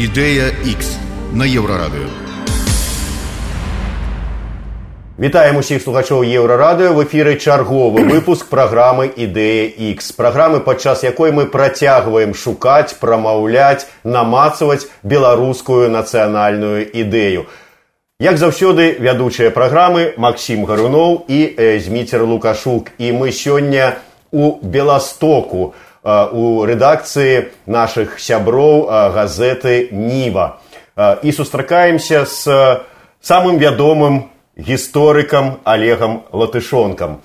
Ідэя X на еўрарадыё. Вітаем усіх слухачоў еўрарадыё. В эфіры чарговы выпуск праграмы ідэя X праграмы падчас якой мы працягваем шукаць прамаўляць намацаваць беларускую нацыянальную ідэю. Як заўсёды вядучыя праграмы Макссім гаруноў і зміцер лукашук. І мы сёння у беластоку. у рэдакцыі нашых сяброў газеты ніва і сустракаемся з самым вядомым гісторыкам олегам латышонкам.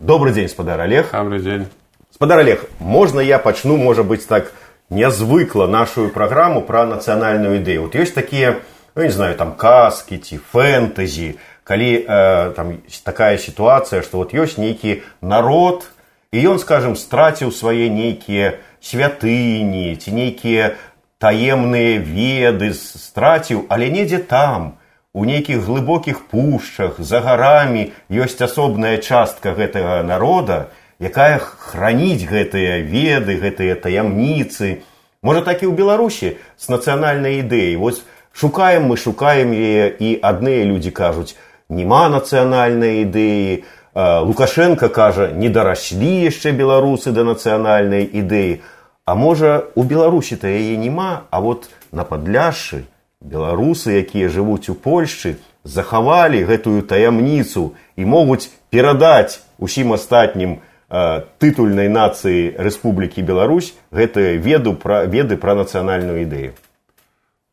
Добрый дзень спадар олег. Добрый дзень спадар олег можна я пачну можа быть так нязвыкла нашу праграму пра нацыянальную ідэю вот ёсць такія ну, не знаю там казкі ці фэнтэзі калі э, там такая сітуацыя што вот ёсць нейкі народ і ён скажем страціў свае нейкія святыні ці нейкія таемныя веды страціў але недзе там у нейкіх глыбокіх пушчах за гарамі ёсць асобная частка гэтага народа якая храніць гэтыя веды гэтыя таямніцы. Можа так і ў беларусі з нацыянальнай ідэяй. Вось шукаем мы шукаем яе і адныя людзі кажуць няма нацыянальнай ідэі лукашенко кажа не дараслі яшчэ беларусы да нацыянальнай ідэі а можа у беларусі то яе няма а вот на падляшшы беларусы якія жывуць у польшчы захавалі гэтую таямніцу і могуць перадаць усім астатнім э, тытульнай нацыі рэспублікі беларусь гэтыя веду пра веды пра нацыянальную ідэю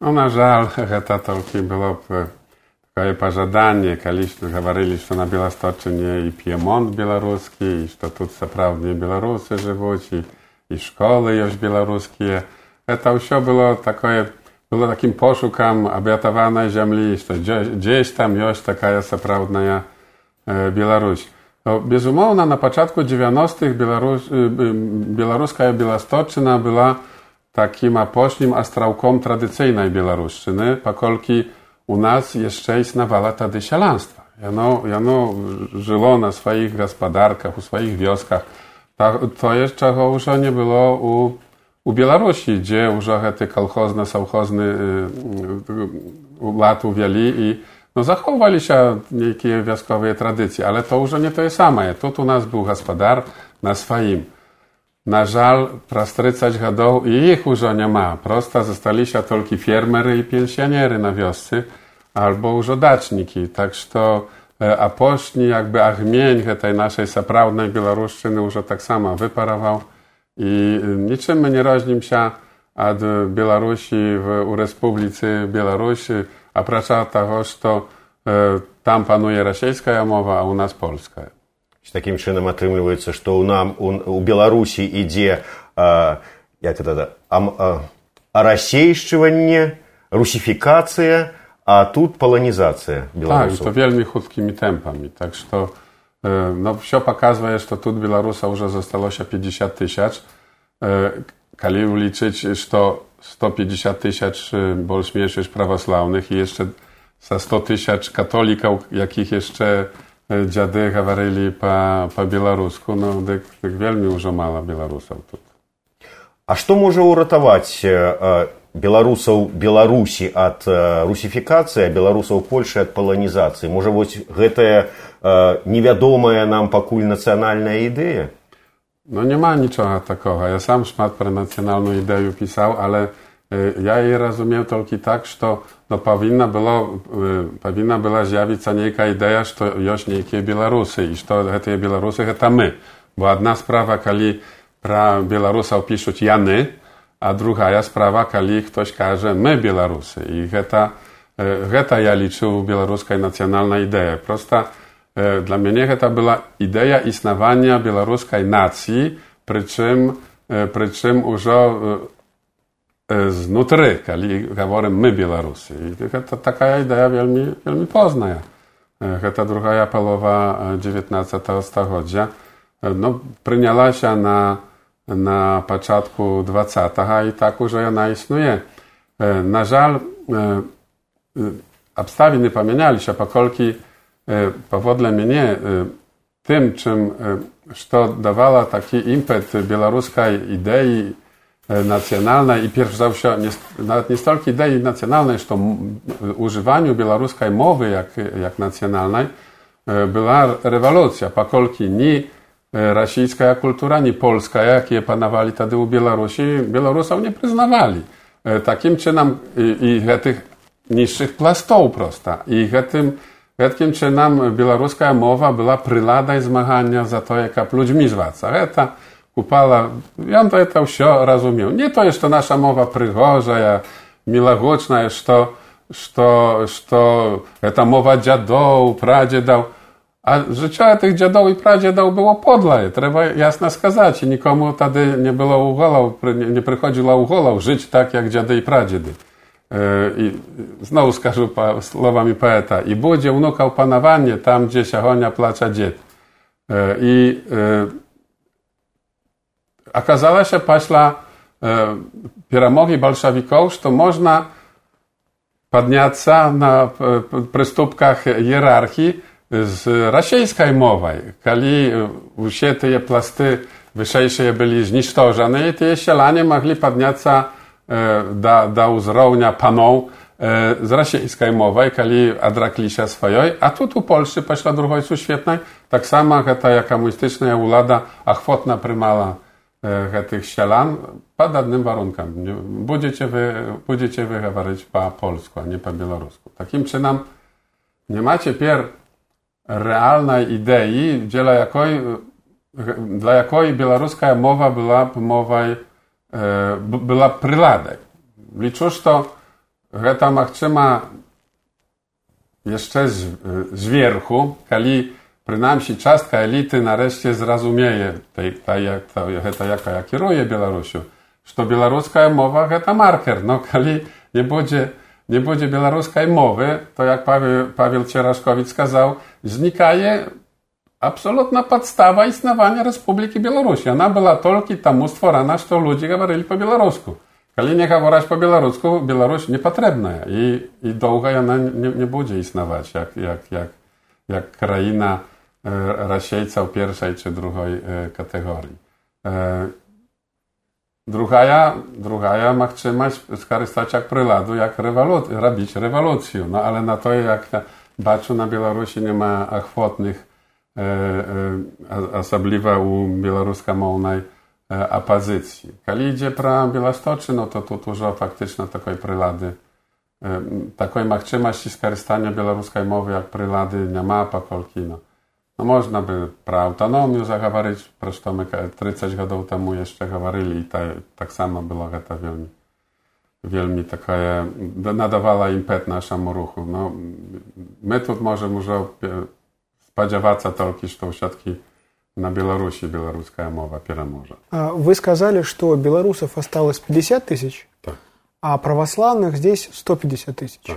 ну, на жаль гэта толькі было б Kaje pożądanie, kaliśmy, mówili, że na Białostoczynie i Piemont białoruski, i że tu naprawdę Białorusy żyją, i, i szkoły już białoruskie. To wszystko było takie, było takim poszukam obiatowanej ziemi, że gdzieś tam już taka jest naprawdę e, Białoruś. No, Bezumowna na początku 90-tych białoruska była takim apośnim astrałkom tradycyjnej Białoruszczyny, pakolki у нас яшчэ існавала тады сялянства яно яно жыло на сваіх гаспадарках у сваіх вёсках так, тое чаго ўжо не было у у беларусі дзе ўжо гэты калхозна саўхозны лад увялі і no, захоўваліся нейкія вясковыя традыцыі але то ўжо не тое самае тут у нас быў гаспадар на сваім na żal przez 30 godów i ich już nie ma. Prosta zostali się tylko fermery i pensjonery na wiosce. Альбо ўжо так што апошні як бы агмень гэтай нашай сапраўднай беларушчыны ўжо таксама выпараваў nie różnimy się od Białorusi w, u Republice Białorusi, a praca tego, że e, tam panuje rosyjska mowa, a u nas polska. Таким чынам атрымліваецца, што ў нам у, у Беларусі ідзе а, як это, а, а, арасейшчыванне, русіфікацыя, a тут polonizacja Białorusów. Tak, to wielmi chutkimi tempami. Tak, że to, no, все показuje, że tu Białorusa już zostało się 50 tysięcy. E, Kali liczyć, że to 150 tysięcy bolsz mniejszych prawosławnych i jeszcze za 100 tysięcy katolików, jakich jeszcze e, dziady mówili po, po białorusku, no tak, tak wielmi już mała Białorusów tu. A co może uratować беларусаў беларусі ад русіфікацыі, беларусаў Польшы ад паланізацыі? Можа вось гэтая невядомая нам пакуль нацыянальная ідэя ma niczego takiego. Ja sam szmat pre nacjonalną ideę pisał, ale y, ja jej rozumiał tylko tak, że no, powinna, było, y, powinna była zjawić się niejka idea, że jest niejakie Białorusy i że te Białorusy to my. Bo jedna sprawa, kiedy pra Białorusa piszą jany, a druga sprawa, kiedy ktoś każe my Białorusy. I to, y, ja liczył białoruskiej nacjonalnej idea. Prosta dla mnie to była idea istnienia białoruskiej nacji, przy czym, przy czym już znutry, kiedy mówimy my Białorusy. I to taka idea wielmi, wielmi poznaja. To druga połowa XIX stulecia. No, przyjęła się na, na początku 20, i tak już ona istnieje. E, na żal e, e, obstawiny pomieniali się, pokolki powodle mnie tym, czym co dawała taki impet białoruskiej idei nacjonalnej i pierwszy się nawet nie stolki idei nacjonalnej, że używaniu białoruskiej mowy jak, jak nacjonalnej była rewolucja. Pokolki nie E, rasijska kultura, nie polska, jakie panowali tady u Białorusi, Białorusów nie przyznawali. E, takim czynam i, i tych niższych plastów prosta. I tym takim czynam białoruska mowa była prylada i zmagania za to, jaka ludźmi zwaca. Eta kupala, ja to to się rozumiem. Nie to jeszcze nasza mowa prygorza, ja milagoczna, jest to, że ta mowa dziadoł, pradziedał, dał. A życia tych dziadów i pradziadów było podle, trzeba jasno skazać. I nikomu wtedy nie było uholał, nie, nie przychodziło żyć tak jak dziady i pradziedy. E, I znowu skażę słowami poeta. I budzie wnukał panowanie tam, gdzie siachonia placza dzied. E, I e, okazała się paśla pieramogi balszawikow, że można podniać na przystupkach hierarchii, z расійскай мовай калі усе тыя пласты вышэйшыя былі знішчожаны тыя сяляне маглі падняцца э, да, да ўзроўня паноў э, з расійскай мовай калі адракліся сваёй а тут у польшчы пасля другой сусветнай таксама гэтая камуністычная ўлада ахвотна прымала э, гэтых сялян пад адным варункам будзеце вы будзеце вы гаварыць па-польску а не па-беларуску такім чынам няма цяпер realnej idei, dla jakiej, dla jakiej białoruska mowa była mową, e, była przyladek. Liczę, że Greta Machczyma jeszcze z, z wierchu, kiedy przynajmniej czastka elity nareszcie zrozumie, jak to, to jaka ja kieruję Białorusią, że białoruska mowa to marker. No, kiedy nie będzie nie będzie białoruskiej mowy, to jak Paweł, Paweł Cieraszkowicz skazał, znikaje absolutna podstawa istnienia Republiki Białorusi. Ona była tylko temu stworzona, że ludzie mówili po białorusku. Kiedy nie mówisz po białorusku, Białoruś niepotrzebna i, i długo ona nie, nie będzie istnieć, jak, jak, jak, jak kraina e, Rasiejca pierwszej czy drugiej e, kategorii. E, Drugaja, drugaja machczyma skorzystać jak pryładu, jak robić rewolucję. No ale na to, jak baczę na Białorusi nie ma ochotnych, e, e, osobliwa u białoruska-mownej e, opozycji. Kiedy idzie pra Białostoczy, no to tu dużo faktycznie takiej prylady, e, takiej machczymości skorzystania białoruskiej mowy jak prylady nie ma, pokolki no. No można by praautonomiu zahawaryć, prosto my tryceć godów temu jeszcze hawaryli i tak samo była ta wielmi, wielmi taka nadawała impet naszemu ruchu. No, my tu może może spodziewаться только, что все-таки на Беларуси белорусская мова переможет. Вы сказали, что белорусов осталось 50 тысяч, да. а православных здесь 150 тысяч. Да.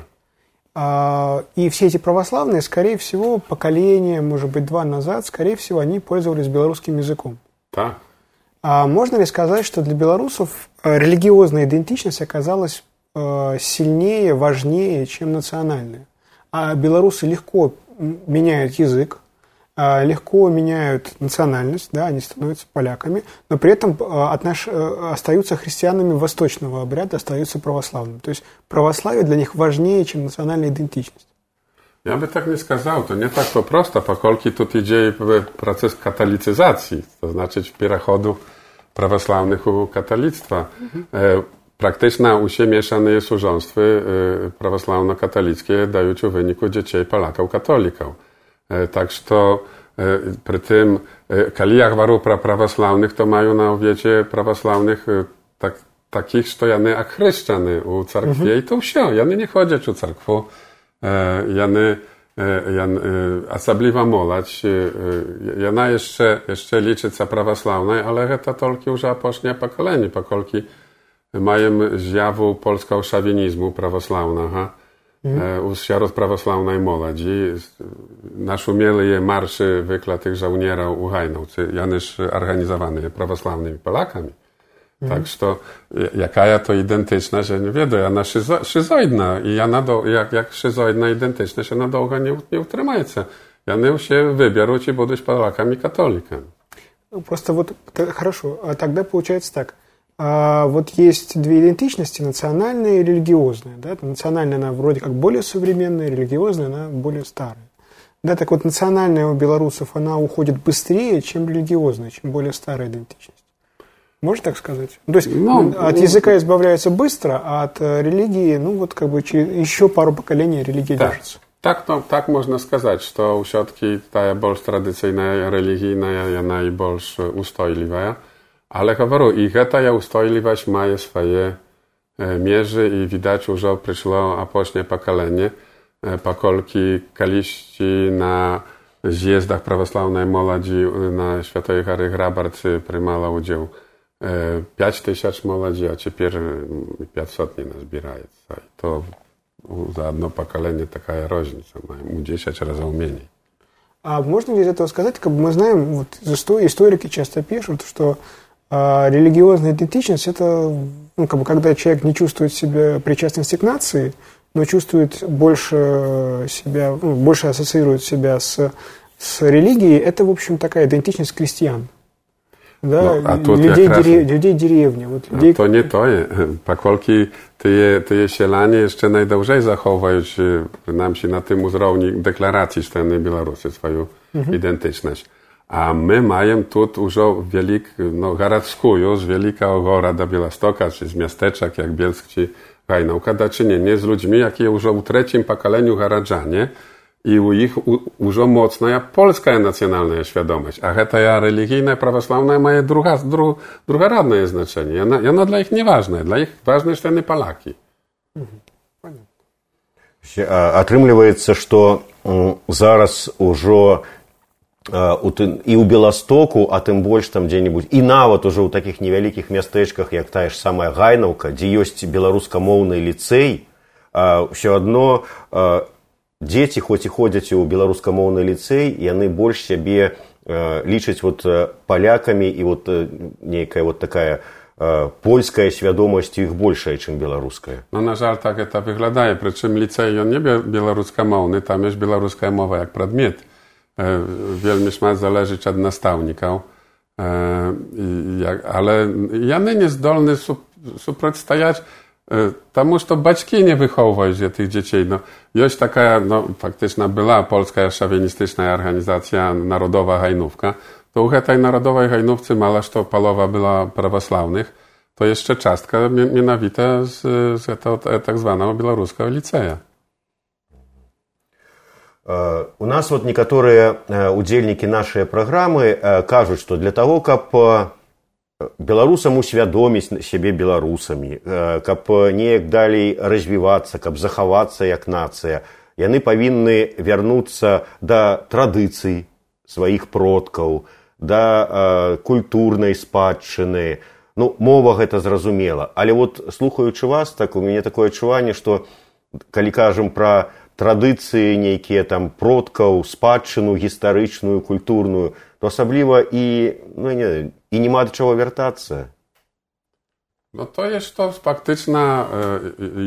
А, и все эти православные, скорее всего, поколение, может быть, два назад, скорее всего, они пользовались белорусским языком. Да. А можно ли сказать, что для белорусов э, религиозная идентичность оказалась э, сильнее, важнее, чем национальная? А белорусы легко меняют язык, легко меняют национальность, да, они становятся поляками, но при этом отнош... Э, остаются христианами восточного обряда, остаются православными. То есть православие для них важнее, чем национальная идентичность. Ja by tak nie skazał, to nie tak po prostu, pokolki тут idzie proces katolicyzacji, to znaczy переходу православnych u katolictwa. Mhm. Praktyczna usie mieszane jest służąstwy prawosławno-katolickie dają w wyniku dzieci Polaków katolików. E, tak što e, pri tem, kali jak varupra pravoslavnych, to mają na owiecie prawosławnych e, tak, takich, że jany jak chrześcijany u cerkwi mhm. i to wsio. Jany nie chodzić u cerkwu. Jany, jany osobliwa molać. Jana jeszcze, jeszcze liczy za prawosławnej, ale ta tolki już aposznie pokolenie, pokolki mają zjawu polskiego szawinizmu prawosławnego. Uz siarod prawosławnej moladzi naszumeli je marszy wyklatych żołnierów uhajnowcy, janyż organizowany prawosławnymi Polakami. Mm. Tak, to jaka ja to identyczna, że nie wiedzę, ja szyzo, szyzoidna i ja na do, jak, jak szyzoidna identyczna się na długo nie, nie utrzymajce. Яны все выберут и будут полаками католиками. Просто вот хорошо, тогда получается так. А вот есть две идентичности, национальная и религиозная. Да? Национальная, она вроде как более современная, религиозная, она более старая. Да, так вот, национальная у белорусов, она уходит быстрее, чем религиозная, чем более старая идентичность. Можно так сказать? То есть ну, от языка избавляются быстро, а от э, религии, ну вот как бы еще пару поколений религия так. держится. Tak, no, tak można сказать, что usiadki ta больш tradycyjna, religijna, i больш ustojliwa. ale hovoru ich je ustojivač maje swoje e, mierzy i widać już opryszło apośnie pokolenie, e, pakolki kaliści na zjezdach prawosławnej młodzi e, na Świętej Hary Hrabarcy prymala udział 5 tysięcy młodzi, a teraz 500 mm, nie nazbieraje. I to za одно поколение такая разница, ему 10 раз умений. А можно ли из этого сказать, как мы знаем, вот историки часто пишут, что а, религиозная идентичность это, ну, как бы, когда человек не чувствует себя причастности к нации, но чувствует больше себя, ну, больше ассоциирует себя с, с религией, это, в общем, такая идентичность крестьян. Да, no, a tu людей, jak dere, людей деревни. Вот людей... No to nie to je. Pokolki tyje, tyje sielanie jeszcze najdłużej zachowają nam się na tym uzrowni deklaracji swoją mhm. identyczność. A my mają tu dużo no Garacku już, wielka Rada Bielastoka, czy z miasteczek jak Bielsk, czy Hajnauka, da czynienie z ludźmi, jakie już w trzecim pokoleniu Garadżanie i u ich dużo mocna polska nacjonalna świadomość, a ta ja religijna, prawosławna ma druga, dru, druga radne znaczenie. Ona, ona dla ich nieważna, dla ich ważne jest ten Polaki. Понятно. Атрымліваецца, што зараз ужо і ў Беластоку, а тым больш там дзе-небудзь і нават ужо ў такіх невялікіх мястэчках, як тая ж самая гайнаўка, дзе ёсць беларускамоўны ліцэй, ўсё адно дзеці хоць і ходзяць у беларускамоўны ліцэй яны больш сябе лічаць вот э, палякамі і вот э, нейкая вот такая польская свядомасць іх большая чым беларуская no, на жаль так это выглядае прычым ліцэй ён не беларускамоўны там ёсць беларуская мова як прадмет E, wielmi szmat zależyć od nastawnika. E, ale ja nie zdolny suprotstawiać e, temu, że to baćki nie wychowują tych dzieci. No, już taka no, faktyczna była polska szawienistyczna organizacja Narodowa Hajnówka. To u tej Narodowej Hajnówcy mała, to palowa była prawosławnych, to jeszcze czastka mienawite z, z tego tak zwanego białoruskiego liceum. У нас вот некаторыя удзельнікі нашай праграмы кажуць, што для того, каб беларусам усвядоміць сябе беларусамі каб неяк далей развівацца каб захавацца як нацыя яны павінны вярнуцца да традыцый сваіх продкаў да культурнай спадчыны. Ну мова гэта зразумела. Але вот слухаючы вас так у мяне такое адчуванне што калі кажам пра традыцыі нейкія там продкаў спадчыну гістарычную культурную то асабліва і ну не і няма да чаго вяртацца. No to jest to faktyczna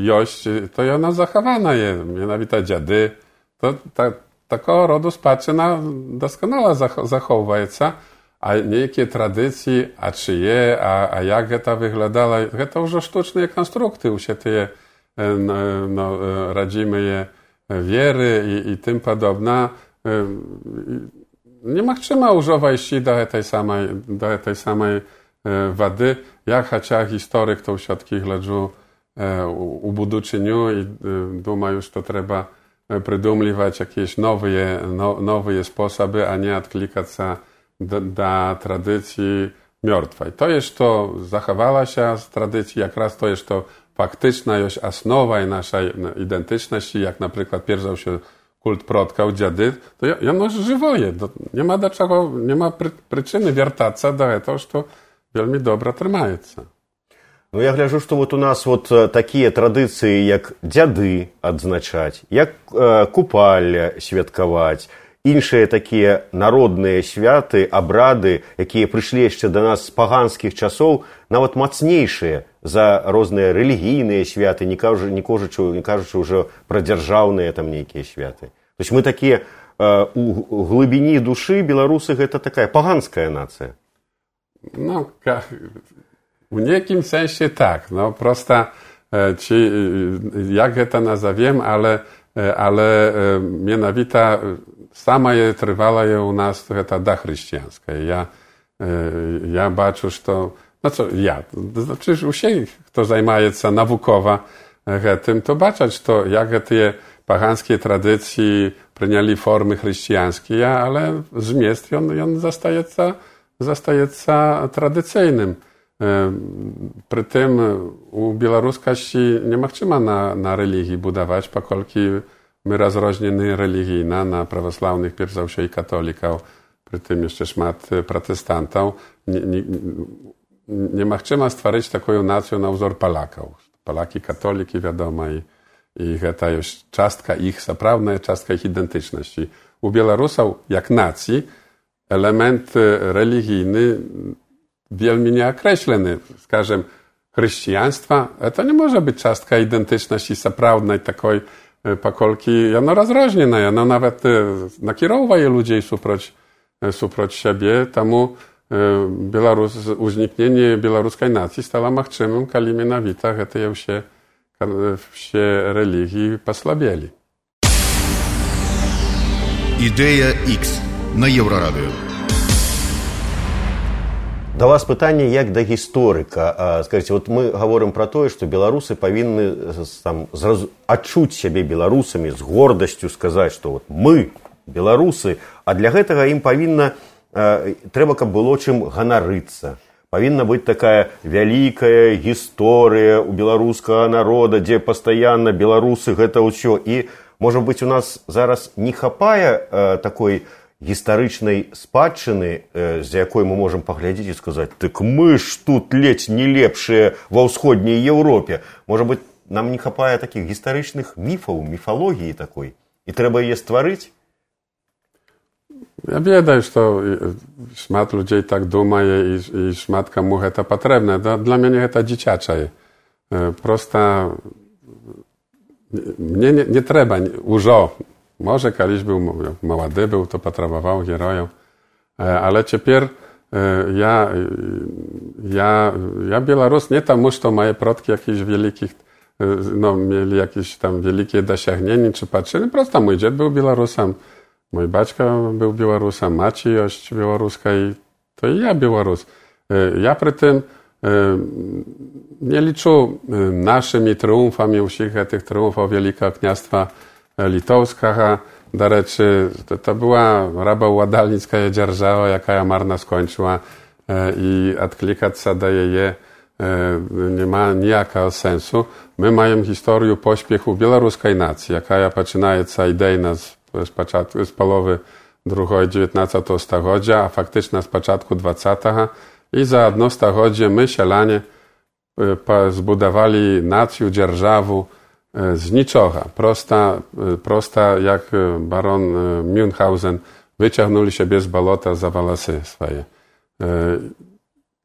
jość, to ona zachowana jest, mianowicie dziady. To ta, takiego rodu spadczyna doskonale zachowujется, a niejakie tradycje, a czyje, a, a jak to wyglądało, to już sztuczne konstrukty, u się te no, no, radzimy je wiery i, tym podobna. Nie ma trzyma używać jeśli daje tej samej, daje tej samej e, wady. Jak chociaż historyk to środki leżą e, u buduczyniu i y, duma już to trzeba e, przydumliwać jakieś nowe, nowe sposoby, a nie odklikać się do tradycji mrtwej. To jest to zachowała się z tradycji, jak raz to jest to to to faktyczna już osnowa naszej identyczności, jak na przykład pierwszał się kult продкаў дзяды то яно ж жывое няма да чаго няма прычыны вяртацца да этого што вельмі добра трымаецца Ну я гляжу што вот у нас вот такія традыцыі як дзяды адзначаць як э, купальля святкаваць іншыя такія народныя святы абрады якія прыйшлі яшчэ да нас з паганскіх часоў нават мацнейшыя за розныя рэлігійныя святы не кажу не кажучы не кажучы ўжо пра дзяржаўныя там нейкія святы то есть мы такія у глыбіні душы беларусы гэта такая паганская нацыя ну W niekim sensie tak. No, prosta, ci, jak to nazowiem, ale, ale mianowita sama je trwała je u nas ta da chrześcijańska. Ja, ja baczę, że to, no co, ja, to znaczy, że wszystkich, kto zajmuje się naukowa tym, to baczać to, jak te pachańskie tradycje przyjęli formy chrześcijańskie, ale zmiest on, on zostaje, zostaje tradycyjnym. Przy tym u białoruskości nie ma na, na religii budować, pokolki my rozróżnieni religijna na prawosławnych, pierwszych i katolików, przy tym jeszcze szmat protestantów. Nie, nie, nie ma stworzyć taką nację na wzór Polaków. Polaki, katoliki, wiadomo, i, i to jest czastka ich, zaprawna czastka ich identyczności. U Białorusów, jak nacji, element religijny wielmi nieokreślony. Skażem, chrześcijaństwa, to nie może być czastka identyczności zaprawnej takiej E, pakolki, ja no razrožne, no, ja no nawet e, nakierowaje ludzi suproć, e, suproć siebie, tamu Białorus, uzniknienie białoruskiej nacji stała machczymym kalimie na witach, to ja się, się religii послабели. Идея X на Еврорадио. Да вас пытанне як да гісторыка. Скажите вот мы говорим про тое что беларусы павінны там адчуць сябе беларусамі з гордасцю сказаць что вот мы беларусы а для гэтага ім павінна трэба каб было чым ганарыцца. Павінна быць такая вялікая гісторыя у беларускага народа дзе пастаянна беларусы гэта ўсё. І можа быть у нас зараз не хапае такой гістарычнай спадчыны з якой мы можам паглядзець і сказаць так мы ж тут ледзь не лепшыя ва ўсходняй еўропе можа быть нам не хапае такіх гістарычных міфаў міфалогіі такой і трэба яе стварыць Ja ведаю, што шмат людзей так думае і, і шмат каму гэта патрэбна. Для мяне гэта дзіцячае. Проста мне не, не трэба ўжо Może kiedyś był, mówią, małady był, to patrawował, hieroją. E, ale ciepier e, ja, e, ja, ja Białorus nie tam to mają protki jakichś wielkich, no mieli jakieś tam wielkie dosiahnienie czy patrzyli. Prosto mój dziad był Białorusem, mój baćka był Białorusem, maci ość białoruska i to i ja Białorus. Ja przy tym nie liczył naszymi triumfami, usich tych triumfów Wielkiego Kniastwa litowska, do rzeczy, to, to była raba ładalnicka dzierżała, jaka ja marna skończyła e, i odklikać się daje je e, nie ma niejaka sensu. My mamy historię pośpiechu białoruskiej nacji, jaka ja zaczynaje idejna z, z, początku, z połowy drugiej XIX stulecia, a faktyczna z początku XX i za jedno stulecia my, sielanie, e, zbudowali nację, dzierżawę, z niczego. Prosta, prosta jak baron Münchhausen wyciągnęli się bez balota za włosy swoje.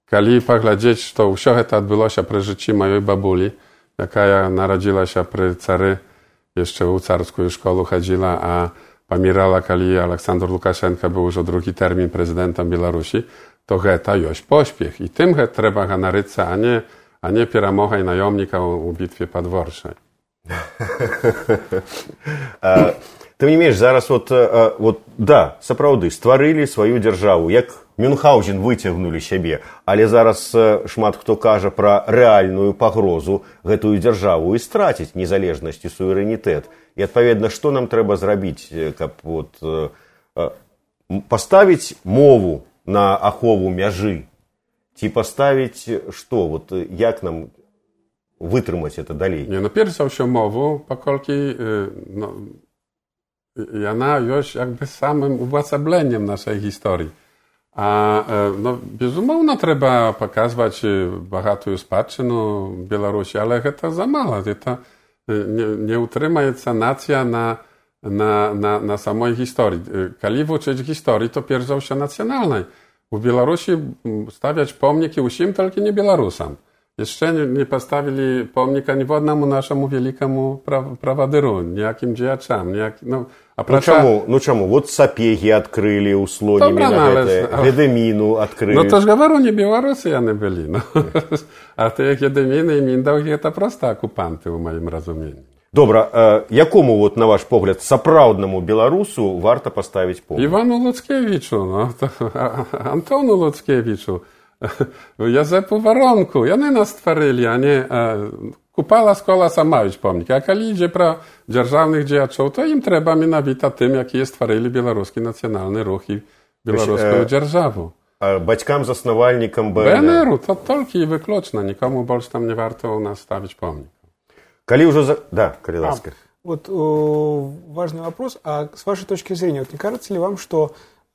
Kali poglądać, to to odbyło się przy życiu mojej babuli, jaka narodziła się przy cary, jeszcze u carską szkołę chodziła, a pomierała, kali Aleksander Łukaszenka był już drugi termin prezydentem Białorusi, to to już pośpiech. I tym trzeba ganaryć, a nie, a nie pieramocha i najomnika u bitwie podworczej. Тым не менш зараз вот, вот да сапраўды стварылі сваю дзяржаву як мюнхаузен выцягнулі сябе але зараз шмат хто кажа пра рэальную пагрозу гэтую дзяржаву і страціць незалежнасць і суверэнітэт. І адпаведна што нам трэба зрабіць каб вот паставіць мову на ахову мяжы? Ці паставіць што вот як нам wytrzymać to dalej. Nie, no pierwszą się mową, pokolki, no, ona już jakby samym uwłacableniem naszej historii. A no, безумовно, trzeba pokazywać bogatą spadczynu Białorusi, ale to za mało. To nie, nie utrzyma nacja na, na, na, na samej historii. Kali uczyć historii, to pierwszą się nacjonalnej. W Białorusi stawiać pomniki usim, tylko nie Białorusom. Jeszcze nie, nie postawili pomnika ni одному нашому великому прав, праводыру, ніяким діячам, ніяк, ну, а Ну про чаму ну чаму вот сапегі адкрылі ў слонімі Добра, на ну, але гэтае ж- гледаміну адкрылі Ну, то ж говорю, не белорусы яны былі. Ну. А ти Гедеміни і Міндаугі – це просто окупанти, у моїм розумінні. добра э, якому вот на ваш погляд сапраўднаму беларусу варта паставіць помнік Івану Луцкевичу, ну, то, а- Антону Луцкевичу, Язепу Воронку. Яны нас створили, они э, Купала скола самавіч помнік. А калі ідзе пра дзяржаўных дзеячоў, то ім трэба менавіта тым, якія стварылі беларускі нацыянальны рух і беларускую дзяржаву. А бацькам заснавальнікам БНР БНРу то толькі і выключна, нікому больш там не варта ў нас ставіць помнік. калі ўжо за... да калі А, ласка вот э, важный вопрос. А с вашей точки зрения, вот не кажется ли вам, что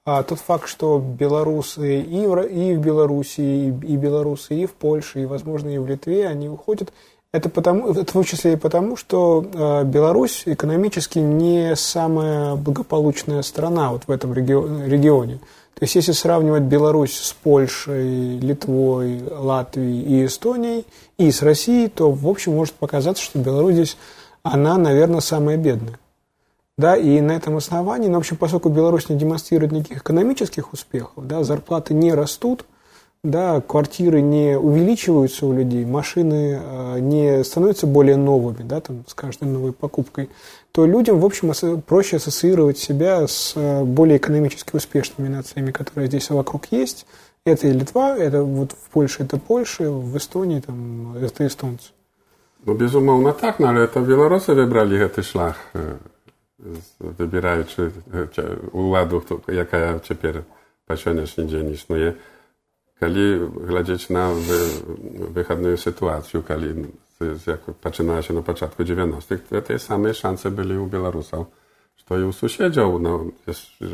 а, тот факт, что белорусы и в, и в Беларуси, и, и белорусы и в Польше, и, возможно, и в Литве, они уходят, это, потому, это в том числе и потому, что э, Беларусь экономически не самая благополучная страна вот в этом регио- регионе. То есть, если сравнивать Беларусь с Польшей, Литвой, Латвией и Эстонией, и с Россией, то, в общем, может показаться, что Беларусь здесь, она, наверное, самая бедная. Да, и на этом основании, ну, в общем, поскольку Беларусь не демонстрирует никаких экономических успехов, да, зарплаты не растут, да, квартиры не увеличиваются у людей, машины э, не становятся более новыми, да, там, с каждой новой покупкой, то людям, в общем, проще ассоциировать себя с э, более экономически успешными нациями, которые здесь вокруг есть. Это и Литва, это вот в Польше это Польша, в Эстонии там это эстонцы. Ну, безумоўна так, але это беларусы выбралі гэты шлях, wybierają, czy, e, czy uładów, to jaka ja ciepier pasjonia się dzień niż nie. Kali gledzieć na wy, wychadną sytuację, kali jak patrzyła się na początku 90-tych, to te same szanse byli u Białorusa, że to i u no,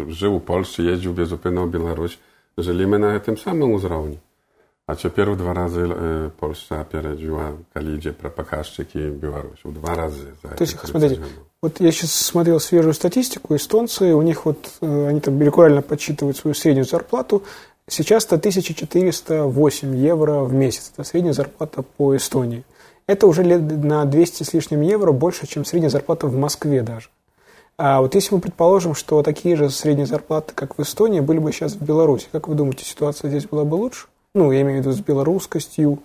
żył w Polsce, jeździł bez na Białoruś, żyliśmy na tym samym uzrowni. A ciepier dwa razy e, Polska pieredziła kali gdzie prapakaszczyk i Białoruś. Dwa razy. To się За То есть, эти 30 смотрите, гадоў. вот я сейчас смотрел свежую статистику, эстонцы, у них вот, э, они там регулярно подсчитывают свою среднюю зарплату, сейчас это 1408 евро в месяц, это средняя зарплата по Эстонии. Это уже лет на 200 с лишним евро больше, чем средняя зарплата в Москве даже. А вот если мы предположим, что такие же средние зарплаты, как в Эстонии, были бы сейчас в Беларуси, как вы думаете, ситуация здесь была бы лучше? Ну, я имею в виду с белорусскостью,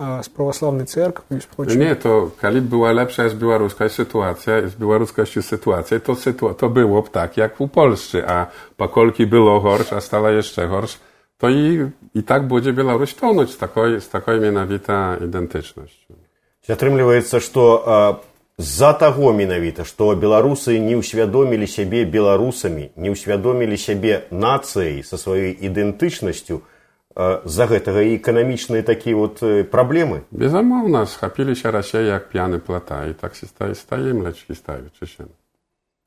а, с православной церковью и с прочим. Nie, to kali była lepsza z białoruska sytuacja, z białoruskością sytuacja, to, sytu, to było tak jak u Polsce, a pokolki było gorsz, a stała jeszcze gorsz, to i, i tak będzie Białoruś tonąć z takiej, z takiej mianowita identycznością. атрымліваецца што з-за таго менавіта што беларусы не ўсвядомілі сябе беларусамі не ўсвядомілі сябе нацыяй са сваёй ідэнтычнасцю А за гэтага і эканамічныя такія вот э, праблемы? Безумоўна схапіліся Росія як п'яны плата і так стае стае млячкі ставіць чына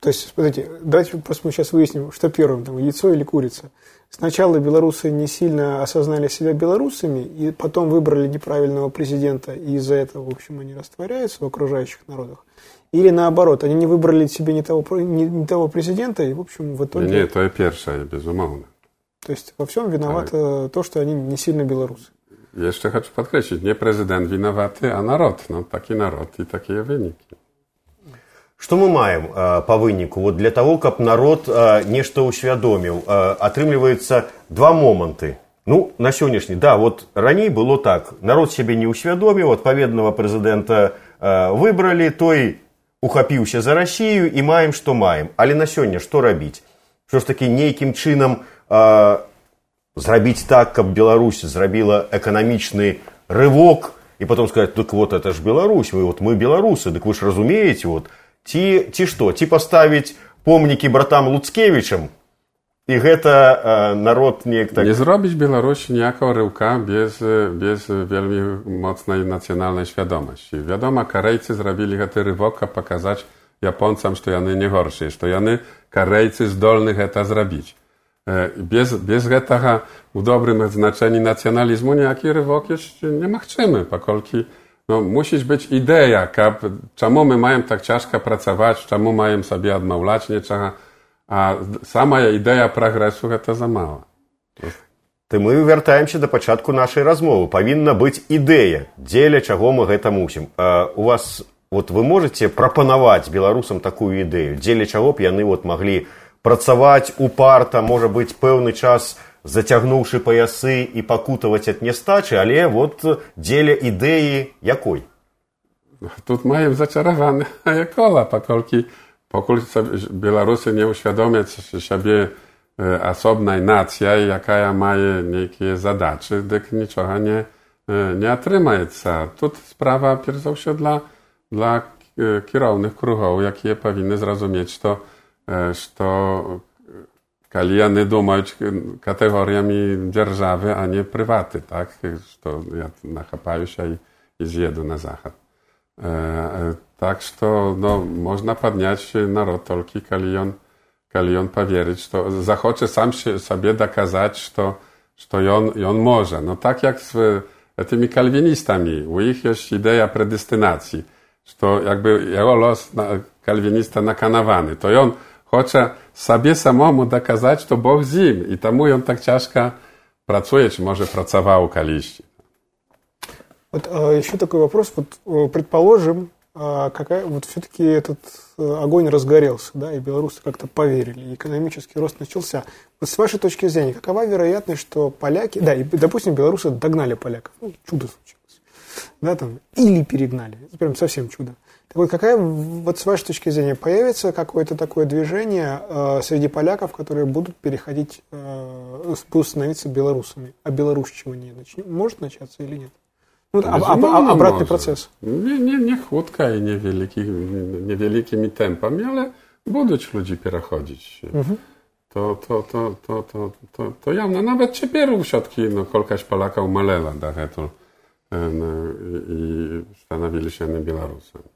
то есть смотрите давайте просто мы сейчас выясним что первым там яйцо или курица. Сначала белорусы не сильно осознали себя белорусами и потом выбрали неправильного президента и из-за этого в общем они растворяются в окружающих народах. Или наоборот они не выбрали себе не того не, не того президента и в общем в итоге не, не то першае безумоўна То есть во всем виновато то, что они не сильно белорусы. Jeszcze chcę podkreślić, nie prezydent winowaty, a naród. No, taki naród i takie wyniki. Што мы маем э, па выніку вот для того каб народ э, нешта ўсвядоміў э, атрымліваецца два моманты. Ну на сённяшні да вот раней было так. Народ сябе не ўсвядоміў адпаведнага прэзідэнта э, выбралі той ухапіўся за Расію і маем што маем. Але на сёння што рабіць що ж такі нейкім чынам э, зрабіць так каб Беларусь зрабіла эканамічны рывок і потом сказать так вот это ж Беларусь вы вот мы беларусы дык вы ж разумееце вот ці ці што ці паставіць помнікі братам луцкевічам і гэта э, народ неяк так Nie zrobić Białorusi niejako ryłka bez, bez wielmi mocnej nacjonalnej świadomości. Wiadomo, Korejcy zrobili ten rywok, a pokazać Japońcom, że jany nie gorszy, że jany Korejcy zdolnych eta zrobić. E, Bez, bez tego w dobrym znaczeniu nacjonalizmu niejaki rywok jeszcze nie machczymy, pokolki no, musi być idea, kap, czemu my mają tak ciężko pracować, czemu mają sobie odmawiać niczego, a sama idea progresu to za mała. ты мы вяртаемся да пачатку нашай размовы павінна быць ідэя дзеля чаго мы гэта мусім а, у вас вот вы можете прапанаваць беларусам такую ідэю дзеля чаго б яны вот маглі працаваць упарта можа быць пэўны час зацягнуўшы паясы і пакутаваць ад нястачы але вот дзеля ідэі якой тут mają zaczarowane koła pakolki pokój Białorusi nie uświadomia siebie osobna nacja, jaka ma niekie zadaczy, dyk niczego nie, nie atrymajeca. Tu sprawa pierzał się dla, dla kierownych kruchów, jakie powinny zrozumieć to что кальяны думают категориями державы, а не приваты, так, что я нахапаюсь и изъеду на заход. Так что no, można podniać naród tylko, kiedy on, kiedy on powierzy, sam się, sobie dokazać, że, że on, on może. No tak jak z e, tymi kalwinistami. U nich jest idea predestynacji, że jakby jego los kalwinista nakanawany, to on chce sobie samemu dokazać, to Bóg z nim i temu on tak ciężko pracuje, czy może pracował kaliści. Вот а, еще такой вопрос. Вот, предположим, а, какая, вот все-таки этот э, огонь разгорелся, да, и белорусы как-то поверили, и экономический рост начался. Вот с вашей точки зрения, какова вероятность, что поляки, да, и, допустим, белорусы догнали поляков, ну, чудо случилось, да, там, или перегнали, прям совсем чудо. Так вот, какая, вот с вашей точки зрения, появится какое-то такое движение э, среди поляков, которые будут переходить, э, будут становиться белорусами, а белорусчивание начнет, может начаться или нет? Ну, а, а, а, обратный процесс. Nie, nie, nie chłodka i niewielki, niewielkimi tempami, ale будуть ludzie переходить. Mhm. To, to, to, to, to, to, to явно. Nawet теперь все-таки no, колкаś Polaka umalela, da, to, no, i stanowili się. Mhm.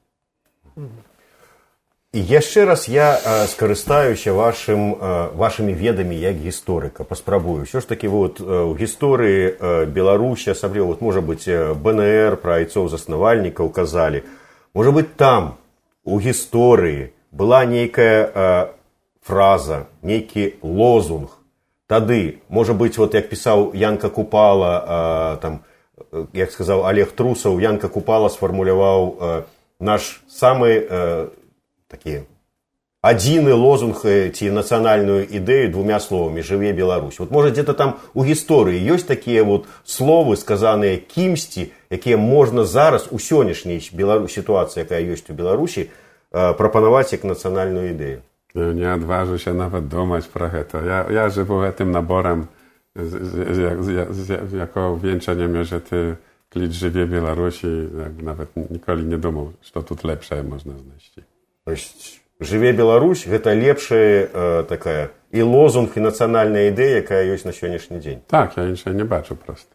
І яшчэ раз я э, скарыстаюся вашым э, вашымі ведамі як гісторыка. Паспрабую. Ўсё ж такі вот у гісторыі э, беларусі асабліва вот можа быць бнр пра айцоў заснавальнікаў казалі. Можа быть там у гісторыі была нейкая э, фраза нейкі лозунг. Тады можа быть вот як пісаў янка купала э, там як сказаў олег трусаў янка купала сфармуляваў э, наш самы э, такі адзіны лозунг ці нацыянальную ідэю двумя словамі жыве Беларусь вот можа где-то там у гісторыі ёсць такія вот словы сказаныя кімсьці якія можна зараз у сённяшняй беларус сітуацыі якая ёсць у беларусі прапанаваць як нацыянальную ідэю не адважуся нават думаць пра гэта. Я, я жыву гэтым наборам якого венчання між ты кліч жыве беларусі нават ніколі не думаў што тут лепшае можна знайсці жыве Беларусь гэта лепшая э, такая і лозунг і нацыянальная ідэя якая ёсць на сённяшні дзень так я іншая не бачу просто.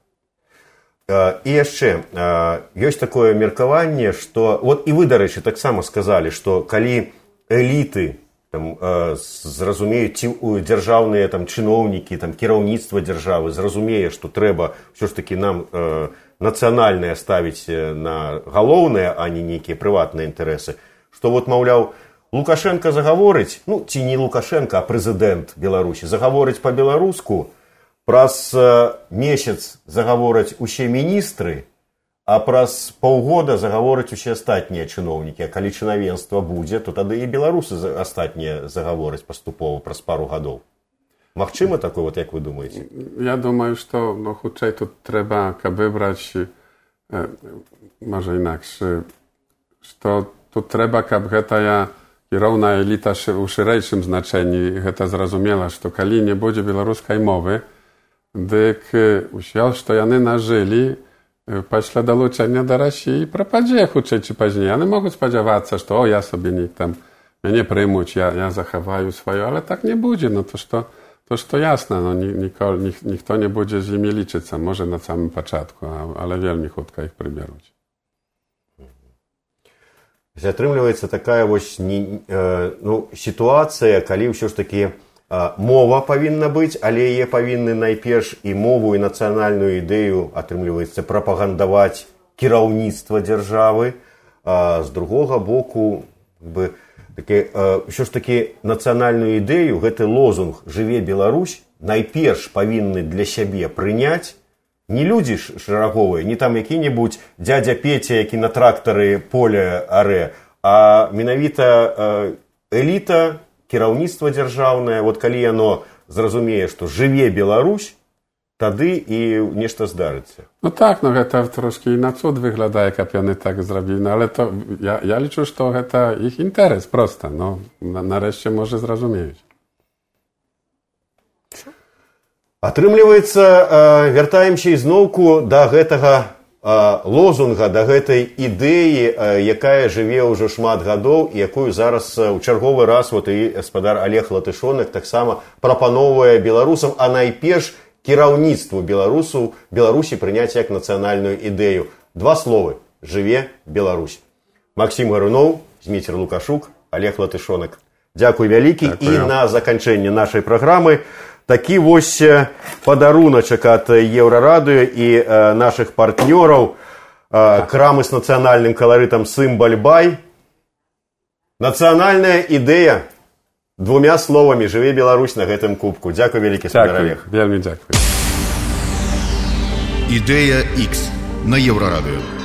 Э, і яшчэ э, ёсць такое меркаванне что вот і вы дарэчы таксама сказалі что калі эліты там э, зразумеюць ці дзяржаўныя там чыноўнікі там кіраўніцтва дзяржавы зразумее что трэба ўсё ж таки нам э, нацыянальнае ставіць на галоўнае а не нейкія прыватныя інтарэсы што вот маўляў лукашенко загаворыць ну ці не лукашенко а прэзідэнт беларусі загаворыць по-беларуску праз месяц загавораць усе міністры а праз паўгода загавораць усе астатнія чыноўнікі а калі чынавенства будзе то тады і беларусы астатнія загавораць паступова праз пару гадоў Магчыма такое вот як вы думаеце Я думаю што ну хутчэй тут трэба каб выбраць можа інакш што тут трэба каб гэтая кіроўная эліта ў шырэйшым значэнні гэта зразумела што калі не будзе беларускай мовы дык ўсё што яны нажылі пасля далучэння да рассіі прападзе хутчэй ці пазней яны могуць спадзявацца што я сабе нейк там мяне прымуць я я захаваю сваё але так не будзе на то што то што ясна no, ні, ніколі, ні, ніхто не будзе з імі лічыцца можа на самым пачатку але вельмі хутка іх прыбяруць атрымліваецца такая вось не, э, ну, сітуацыя калі ўсё ж такі э, мова павінна быць але яе павінны найперш і мову і нацыянальную ідэю атрымліваецца прапагандаваць кіраўніцтва дзяржавы а з другога боку бы такі, ўсё ж такі нацыянальную ідэю гэты лозунг жыве Беларусь найперш павінны для сябе прыняць не людзі шараговыя не там які-небудзь дядя петя які на трактары поле арэ а менавіта эліта кіраўніцтва дзяржаўнае. Вот калі яно зразумее што жыве Беларусь тады і нешта здарыцца. No tak, no гэта трошки на цуд выглядае, каб яны так зрабілі, але то, я, я лічу, што гэта іх інтарэс проста, no, на, нарэшце можа зразумеюць. Атрымліваецца, вяртаемся ізноўку да гэтага лозунга, да гэтай ідэі, якая жыве ўжо шмат гадоў і якую зараз у чарговы раз вот і гаспадар Олег Латышонак таксама прапаноўвае беларусам, а найперш кіраўніцтву беларусу беларусі прыняць як нацыянальную ідэю. Два словы жыве Беларусь. Максім Гаруноў, Зміцер Лукашук, Олег Латышонак. Дзякуй вялікі і на заканчэнне нашай праграмы такі вось падаруначак ад еўрарадыё і э, нашых партнёраў э, крамы з нацыянальным каларытам сымбальбай нацыянальная ідэя двумя словамі жыве Беларусь на гэтым кубку. Дзякуй вялікі Олег вельмі дзякуй. Ідэя X на еўрарадыё